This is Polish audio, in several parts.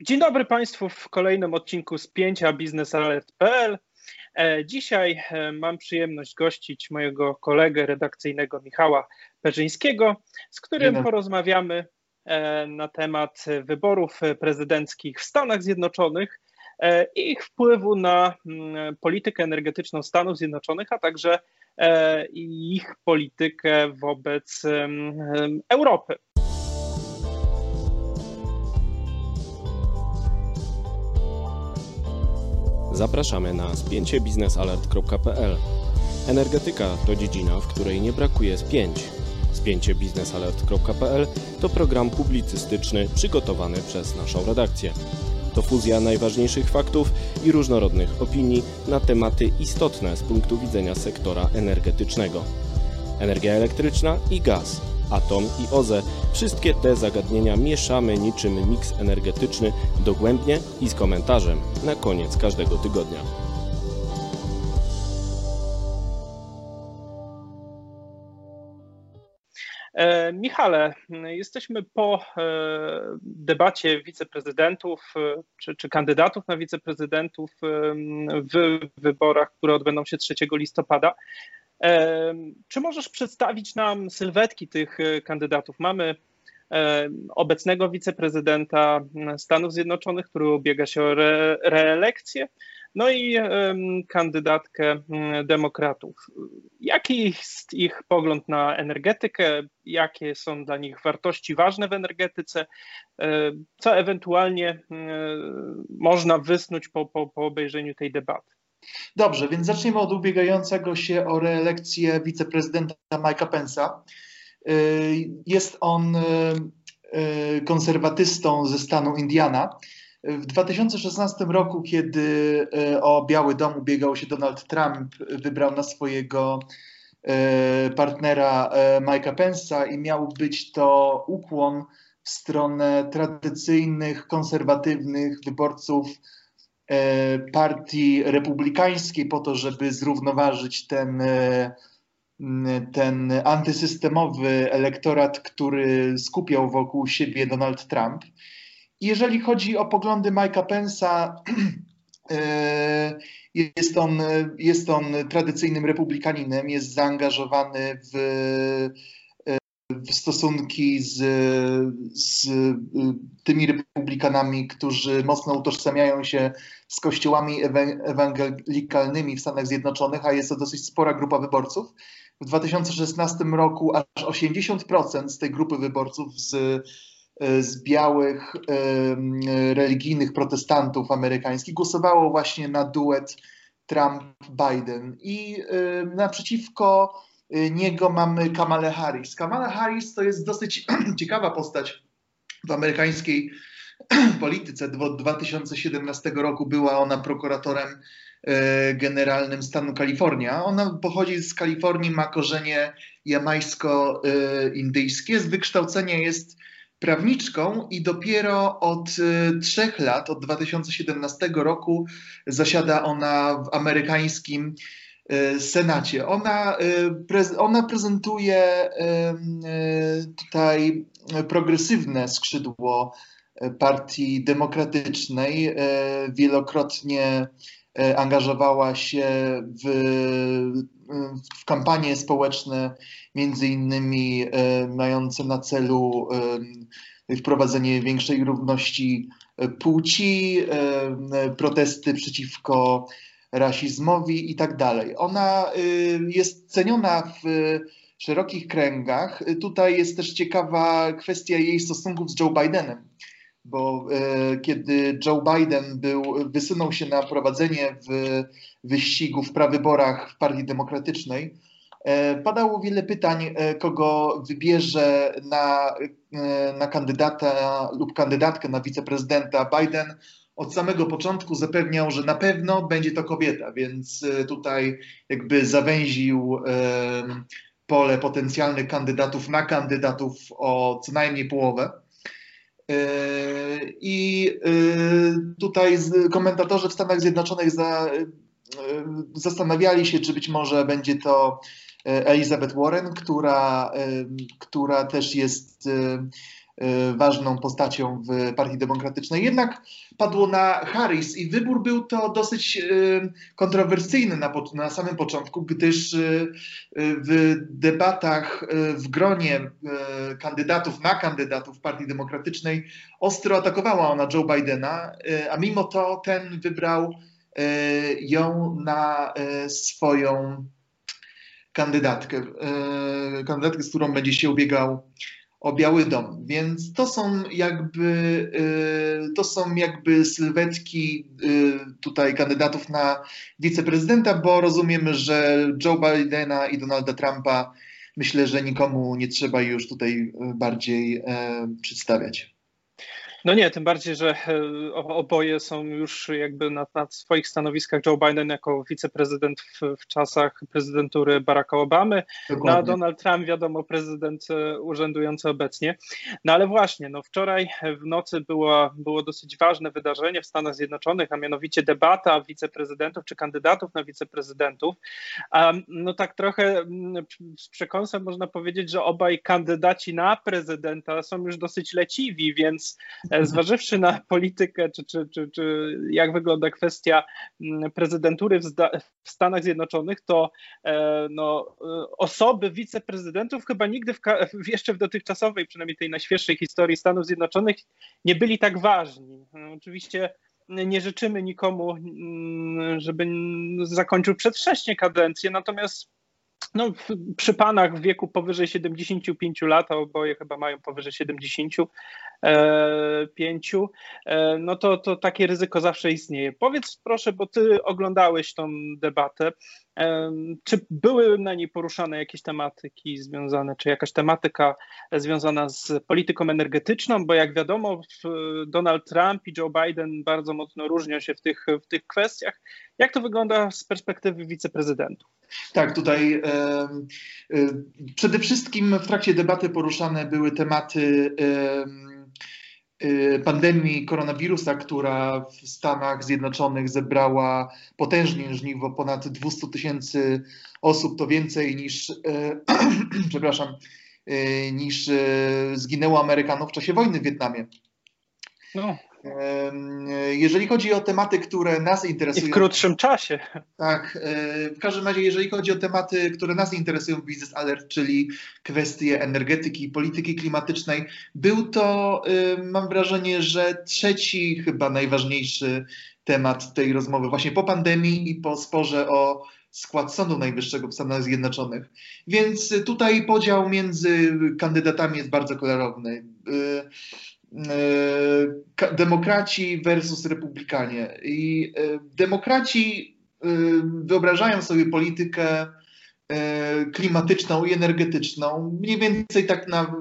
Dzień dobry Państwu w kolejnym odcinku spięcia biznesalert.pl. E, dzisiaj e, mam przyjemność gościć mojego kolegę redakcyjnego Michała Perzyńskiego, z którym porozmawiamy e, na temat wyborów prezydenckich w Stanach Zjednoczonych i ich wpływu na mm, politykę energetyczną Stanów Zjednoczonych, a także ich politykę wobec Europy. Zapraszamy na spięciebiznesalert.pl. Energetyka to dziedzina, w której nie brakuje spięć. Spięciebiznesalert.pl to program publicystyczny przygotowany przez naszą redakcję. To fuzja najważniejszych faktów i różnorodnych opinii na tematy istotne z punktu widzenia sektora energetycznego. Energia elektryczna i gaz – atom i OZE. Wszystkie te zagadnienia mieszamy niczym miks energetyczny dogłębnie i z komentarzem na koniec każdego tygodnia. E, Michale, jesteśmy po e, debacie wiceprezydentów e, czy, czy, kandydatów na wiceprezydentów w wyborach, które odbędą się 3 listopada. Czy możesz przedstawić nam sylwetki tych e, kandydatów? Mamy obecnego wiceprezydenta Stanów Zjednoczonych, który ubiega się o re reelekcję, no i kandydatkę demokratów. Jaki jest ich pogląd na energetykę? Jakie są dla nich wartości ważne w energetyce? Co ewentualnie można wysnuć po, po, po obejrzeniu tej debaty? Dobrze, więc zaczniemy od ubiegającego się o reelekcję wiceprezydenta Mike'a Pence'a. Y, jest on y, y, konserwatystą ze stanu Indiana. W 2016 roku, kiedy o Biały Dom ubiegał się Donald Trump, wybrał na swojego partnera Mike'a Pence'a i miał być to ukłon w stronę tradycyjnych, konserwatywnych wyborców partii republikańskiej po to, żeby zrównoważyć ten, e, ten antysystemowy elektorat, który skupiał wokół siebie Donald Trump. Jeżeli chodzi o poglądy Mike'a Pence'a, e, jest on, jest on tradycyjnym republikaninem, jest zaangażowany w stosunki z, z y, tymi republikanami, którzy mocno utożsamiają się z kościołami ewangelikalnymi w Stanach Zjednoczonych, a jest to dosyć spora grupa wyborców. W 2016 roku aż 80% z tej grupy wyborców z, z białych religijnych protestantów amerykańskich głosowało właśnie na duet Trump-Biden. I naprzeciwko Y, niego mamy Kamala Harris. Kamala Harris to jest dosyć ciekawa postać w amerykańskiej polityce. Od 2017 roku była ona prokuratorem y, generalnym stanu Kalifornia. Ona pochodzi z Kalifornii, ma korzenie jamajsko-indyjskie. Z wykształcenia jest prawniczką i dopiero od y, trzech lat, od 2017 roku, zasiada ona w amerykańskim Senacie. Ona, e, ona prezentuje e, tutaj progresywne skrzydło Partii Demokratycznej. Wielokrotnie angażowała się w, w kampanie społeczne, między innymi mające na celu wprowadzenie większej równości płci, protesty przeciwko rasizmowi i tak dalej. Ona y, jest ceniona w szerokich kręgach. Tutaj jest też ciekawa kwestia jej stosunków z Joe Bidenem, bo y, kiedy Joe Biden był, wysunął się na prowadzenie w wyścigu w prawyborach w Partii Demokratycznej, y, padało wiele pytań, kogo wybierze na, na kandydata lub kandydatkę na wiceprezydenta Biden od samego początku zapewniał, że na pewno będzie to kobieta, więc e, tutaj jakby zawęził pole potencjalnych kandydatów na kandydatów o co najmniej połowę. E, I e, tutaj komentatorzy w Stanach Zjednoczonych za, zastanawiali się, czy być może będzie to Elizabeth Warren, która, która też jest ważną postacią w Partii Demokratycznej. Jednak padło na Harris i wybór był to dosyć kontrowersyjny na, na samym początku, gdyż w debatach w gronie kandydatów na kandydatów Partii Demokratycznej ostro atakowała ona Joe Bidena, a mimo to ten wybrał ją na swoją kandydatkę, kandydatkę, z którą będzie się ubiegał o Biały Dom. Więc to są jakby, e, to są jakby sylwetki e, tutaj kandydatów na wiceprezydenta, bo rozumiemy, że Joe Bidena i Donalda Trumpa myślę, że nikomu nie trzeba już tutaj bardziej przedstawiać. No nie, tym bardziej, że e, oboje są już jakby na, na swoich stanowiskach. Joe Biden jako wiceprezydent w, w czasach prezydentury Baracka Obamy, Dokładnie. no a Donald Trump, wiadomo, prezydent e, urzędujący obecnie. No ale właśnie, no wczoraj w nocy było, było dosyć ważne wydarzenie w Stanach Zjednoczonych, a mianowicie debata wiceprezydentów czy kandydatów na wiceprezydentów. A, no tak trochę mm, z przekąsem można powiedzieć, że obaj kandydaci na prezydenta są już dosyć leciwi, więc E, zważywszy na politykę, czy, czy, czy, czy jak wygląda kwestia mm, prezydentury w, w Stanach Zjednoczonych, to e, no, e, osoby wiceprezydentów chyba nigdy w, jeszcze w dotychczasowej, przynajmniej tej najświeższej historii Stanów Zjednoczonych nie byli tak ważni. Oczywiście nie życzymy nikomu, mm, żeby zakończył przedwcześnie kadencję, natomiast no, przy panach w wieku powyżej 75 lat, a oboje chyba mają powyżej 75, e, no to, to takie ryzyko zawsze istnieje. Powiedz proszę, bo ty oglądałeś tą debatę, czy były na niej poruszane jakieś tematyki związane, czy jakaś tematyka związana z polityką energetyczną? Bo jak wiadomo, Donald Trump i Joe Biden bardzo mocno różnią się w tych, w tych kwestiach. Jak to wygląda z perspektywy wiceprezydentów? Tak, tutaj e, e, przede wszystkim w trakcie debaty poruszane były tematy e, pandemii koronawirusa, która w Stanach Zjednoczonych zebrała potężnie żniwo ponad 200 tysięcy osób, to więcej niż, przepraszam, niż zginęło Amerykanów w czasie wojny w Wietnamie. No. Jeżeli chodzi o tematy, które nas interesują. I w krótszym czasie. Tak, w każdym razie, jeżeli chodzi o tematy, które nas interesują w Business Alert, czyli kwestie energetyki i polityki klimatycznej, był to, mam wrażenie, że trzeci chyba najważniejszy temat tej rozmowy, właśnie po pandemii i po sporze o skład Sądu Najwyższego w Stanach Zjednoczonych. Więc tutaj podział między kandydatami jest bardzo klarowny. E, demokraci versus republikanie. I e, demokraci e, wyobrażają sobie politykę klimatyczną i energetyczną mniej więcej tak na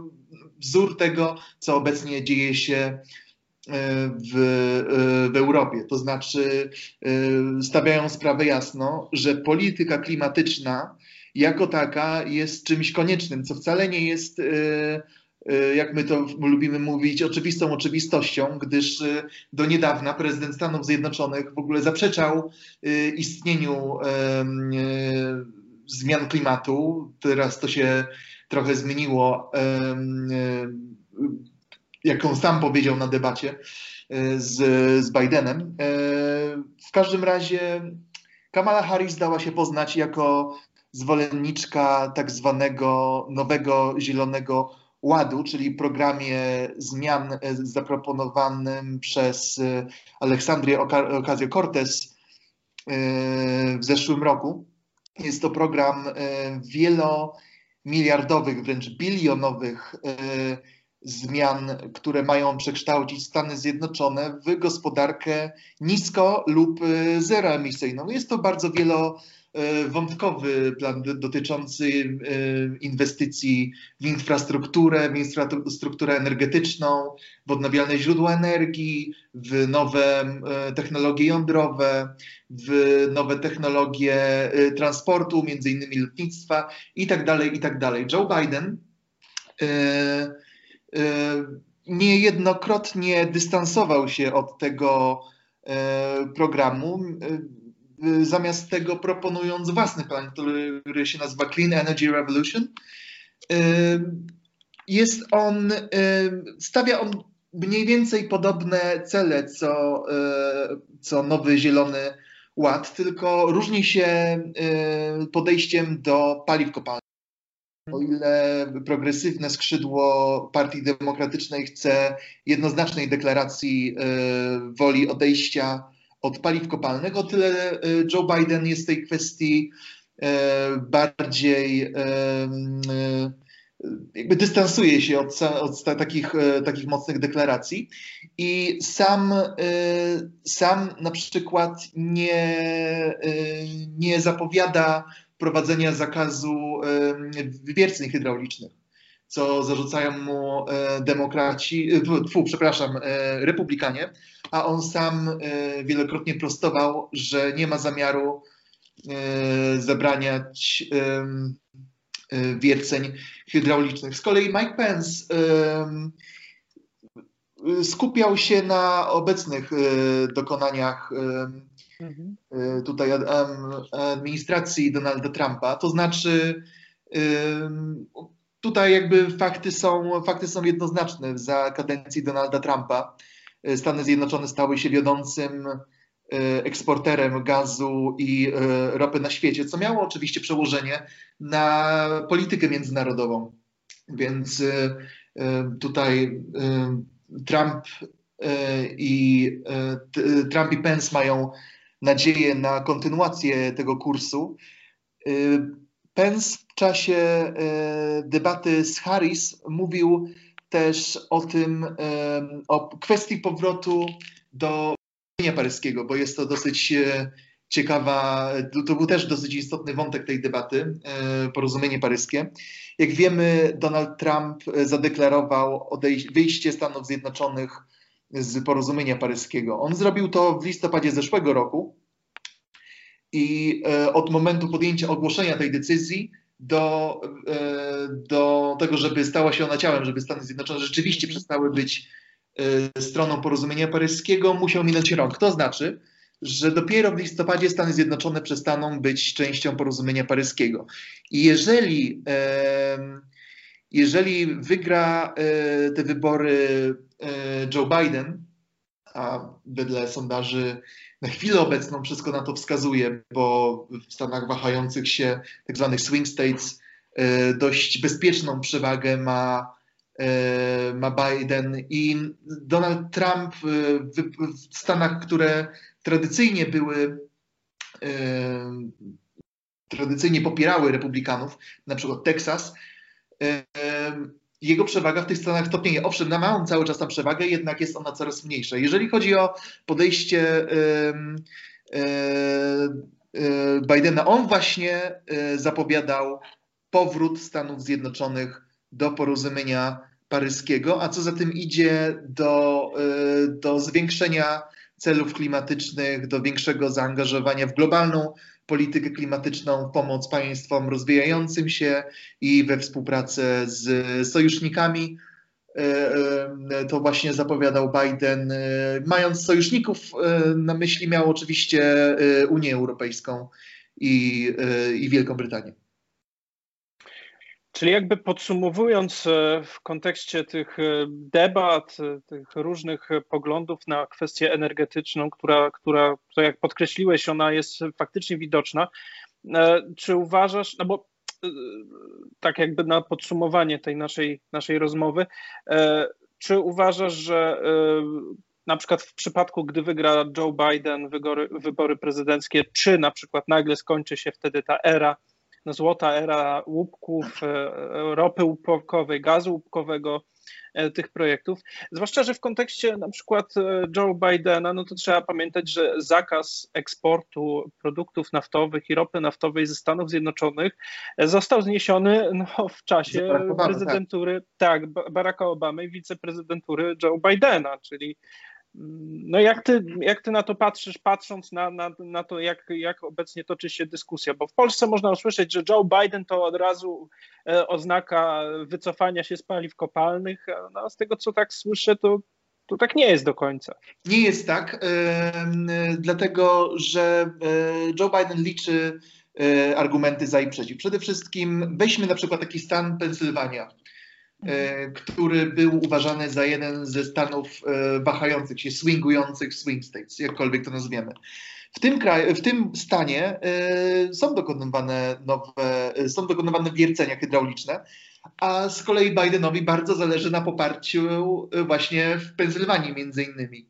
wzór tego, co obecnie dzieje się w, w Europie. To znaczy, stawiają sprawę jasno, że polityka klimatyczna jako taka jest czymś koniecznym, co wcale nie jest jak my to lubimy mówić, oczywistą oczywistością, gdyż y, do niedawna prezydent Stanów Zjednoczonych w ogóle zaprzeczał y, istnieniu zmian klimatu. Teraz to się trochę zmieniło, jak on sam powiedział na debacie z, z Bidenem. W każdym razie Kamala Harris dała się poznać jako zwolenniczka tak zwanego nowego zielonego Ładu, czyli programie zmian e, zaproponowanym przez e, Aleksandrię Ocasio-Cortez e, w zeszłym roku. Jest to program wielomiliardowych, wręcz bilionowych zmian, które mają przekształcić Stany Zjednoczone w gospodarkę nisko lub zeroemisyjną. Jest to bardzo wielo wątkowy plan dotyczący e, inwestycji w infrastrukturę, w infrastrukturę energetyczną, w odnawialne źródła energii, w nowe e, technologie jądrowe, w nowe technologie transportu, między innymi lotnictwa i tak dalej, i tak. Joe Biden niejednokrotnie dystansował się od tego programu zamiast tego proponując własny plan, który się nazywa Clean Energy Revolution. Y, jest on, stawia on mniej więcej podobne cele, co, co Nowy Zielony Ład, tylko różni się podejściem do paliw kopalnych. O ile progresywne skrzydło Partii Demokratycznej chce jednoznacznej deklaracji woli odejścia od paliw kopalnych, o tyle Joe Biden jest w tej kwestii bardziej jakby dystansuje się od, od takich, e, takich mocnych deklaracji. I sam, e, sam na przykład nie, e, nie zapowiada prowadzenia zakazu wywierceń hydraulicznych, co zarzucają mu demokraci, tfu, przepraszam, republikanie, a on sam wielokrotnie prostował, że nie ma zamiaru zabraniać wierceń hydraulicznych. Z kolei Mike Pence skupiał się na obecnych dokonaniach mhm. tutaj administracji Donalda Trumpa, to znaczy tutaj jakby fakty są, fakty są jednoznaczne. Za kadencji Donalda Trumpa Stany Zjednoczone stały się wiodącym E, eksporterem gazu i e, ropy na świecie, co miało oczywiście przełożenie na politykę międzynarodową. Więc e, tutaj Trump i, Trump i Pence mają nadzieję na kontynuację tego kursu. Pence w czasie debaty z Harris mówił też o tym, o kwestii powrotu do paryskiego, bo jest to dosyć e, ciekawa, to był też dosyć istotny wątek tej debaty, e, porozumienie paryskie. Jak wiemy, Donald Trump e, zadeklarował wyjście Stanów Zjednoczonych z porozumienia paryskiego. On zrobił to w listopadzie zeszłego roku i od momentu podjęcia ogłoszenia tej decyzji do, do tego, żeby stała się ona ciałem, żeby Stany Zjednoczone rzeczywiście przestały być Y, stroną porozumienia paryskiego, musiał minąć rok. To znaczy, że dopiero w listopadzie Stany Zjednoczone przestaną być częścią porozumienia paryskiego. I jeżeli, jeżeli wygra e, te wybory e, Joe Biden, a wedle sondaży na chwilę obecną wszystko na to wskazuje, bo w Stanach wahających się, tak zwanych swing states, e, dość bezpieczną przewagę ma E, ma Biden i Donald Trump w Stanach, które tradycyjnie były e, tradycyjnie popierały republikanów, na przykład Teksas, e, jego przewaga w tych Stanach topnieje. Owszem, na małą cały czas tam przewagę, jednak jest ona coraz mniejsza. Jeżeli chodzi o podejście Bidena, on właśnie zapowiadał powrót Stanów Zjednoczonych do porozumienia paryskiego, a co za tym idzie do, do zwiększenia celów klimatycznych, do większego zaangażowania w globalną politykę klimatyczną, pomoc państwom rozwijającym się i we współpracę z sojusznikami. Y, y, to właśnie zapowiadał Biden, mając sojuszników na myśli, miał oczywiście Unię Europejską i, i Wielką Brytanię. Czyli jakby podsumowując e, w kontekście tych e, debat, e, tych różnych poglądów na kwestię energetyczną, która, która to jak podkreśliłeś, ona jest faktycznie widoczna, czy uważasz, no bo tak jakby na podsumowanie tej naszej, naszej rozmowy, czy uważasz, że na przykład w przypadku, gdy wygra Joe Biden wybory, wybory prezydenckie, czy na przykład nagle skończy się wtedy ta era no, złota era łupków, e, ropy łupkowej, gazu łupkowego, e, tych projektów. Zwłaszcza, że w kontekście na przykład e, Joe Bidena, no to trzeba pamiętać, że zakaz eksportu produktów naftowych i ropy naftowej ze Stanów Zjednoczonych został zniesiony no, w czasie Obama, tak. prezydentury, tak. tak, Baracka Obamy i wiceprezydentury Joe Bidena, czyli no jak ty, jak ty na to patrzysz, patrząc na, na, na to, jak, jak obecnie toczy się dyskusja? Bo w Polsce można usłyszeć, że Joe Biden to od razu e, oznaka wycofania się z paliw kopalnych, no, z tego co tak słyszę, to, to tak nie jest do końca. Nie jest tak, yy, dlatego że e, Joe Biden liczy argumenty za i przeciw. Przede wszystkim weźmy na przykład taki stan Pensylwania który był uważany za jeden ze stanów wahających się, swingujących swing states, jakkolwiek to nazwiemy. W tym, kraju, w tym stanie są dokonywane nowe, są dokonywane wiercenia hydrauliczne, a z kolei Bidenowi bardzo zależy na poparciu właśnie w Pensylwanii między innymi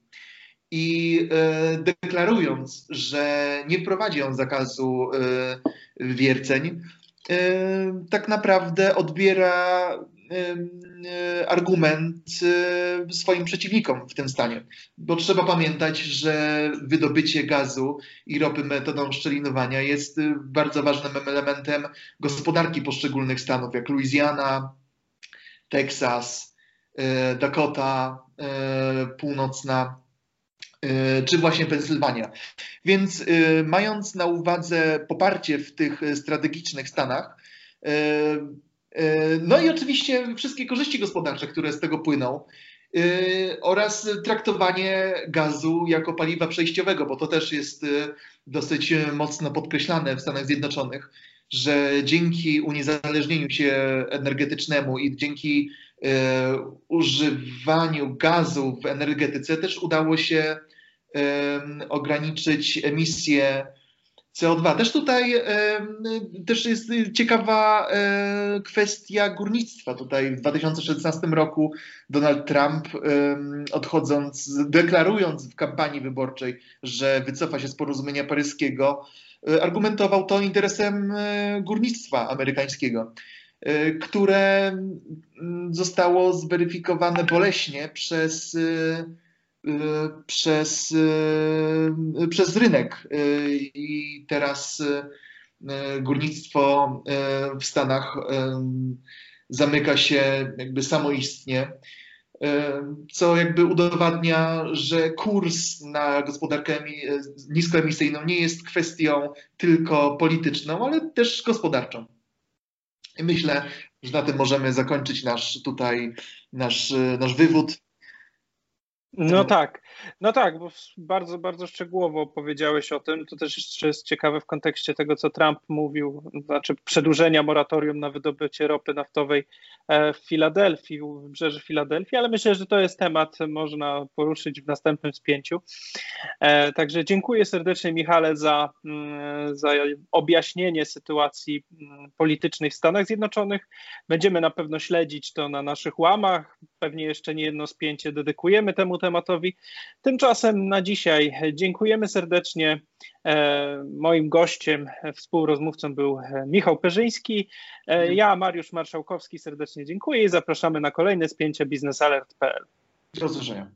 i e, deklarując, że nie wprowadzi on zakazu e, wierceń, e, tak naprawdę odbiera argument swoim przeciwnikom w tym stanie. Bo trzeba pamiętać, że wydobycie gazu i ropy metodą szczelinowania jest bardzo ważnym elementem gospodarki poszczególnych stanów, jak Louisiana, Teksas, Dakota Północna E, czy właśnie Pensylwania. Więc e, mając na uwadze poparcie w tych strategicznych stanach, e, no i oczywiście wszystkie korzyści gospodarcze, które z tego płyną, oraz traktowanie gazu jako paliwa przejściowego, bo to też jest dosyć mocno podkreślane w Stanach Zjednoczonych, że dzięki uniezależnieniu się energetycznemu i dzięki używaniu gazu w energetyce też udało się ograniczyć emisję CO2. Też tutaj też jest ciekawa e, kwestia górnictwa. Tutaj w 2016 roku Donald Trump odchodząc, deklarując w kampanii wyborczej, że wycofa się z porozumienia paryskiego, e, argumentował to interesem e, górnictwa amerykańskiego, które zostało zweryfikowane boleśnie przez przez, y, przez rynek. Y, I teraz górnictwo w Stanach zamyka się jakby samoistnie, co jakby udowadnia, że kurs na gospodarkę niskoemisyjną nie jest kwestią tylko polityczną, ale też gospodarczą. I myślę, że na tym możemy zakończyć nasz tutaj nasz, nasz wywód. No tak, no tak, bo bardzo, bardzo szczegółowo powiedziałeś o tym. To też jeszcze jest ciekawe w kontekście tego, co Trump mówił, znaczy przedłużenia moratorium na wydobycie ropy naftowej e, w Filadelfii, u wybrzeży Filadelfii, ale myślę, że to jest temat, można poruszyć w następnym spięciu. E, także dziękuję serdecznie Michale za, mm, za objaśnienie sytuacji mm, politycznej w Stanach Zjednoczonych. Będziemy na pewno śledzić to na naszych łamach, pewnie jeszcze nie jedno spięcie dedykujemy temu tematowi. Tymczasem na dzisiaj dziękujemy serdecznie. E, moim gościem, współrozmówcą był Michał Perzyński. E, ja, Mariusz Marszałkowski, serdecznie dziękuję i zapraszamy na kolejne spięcie biznesalert.pl. Do zobaczenia.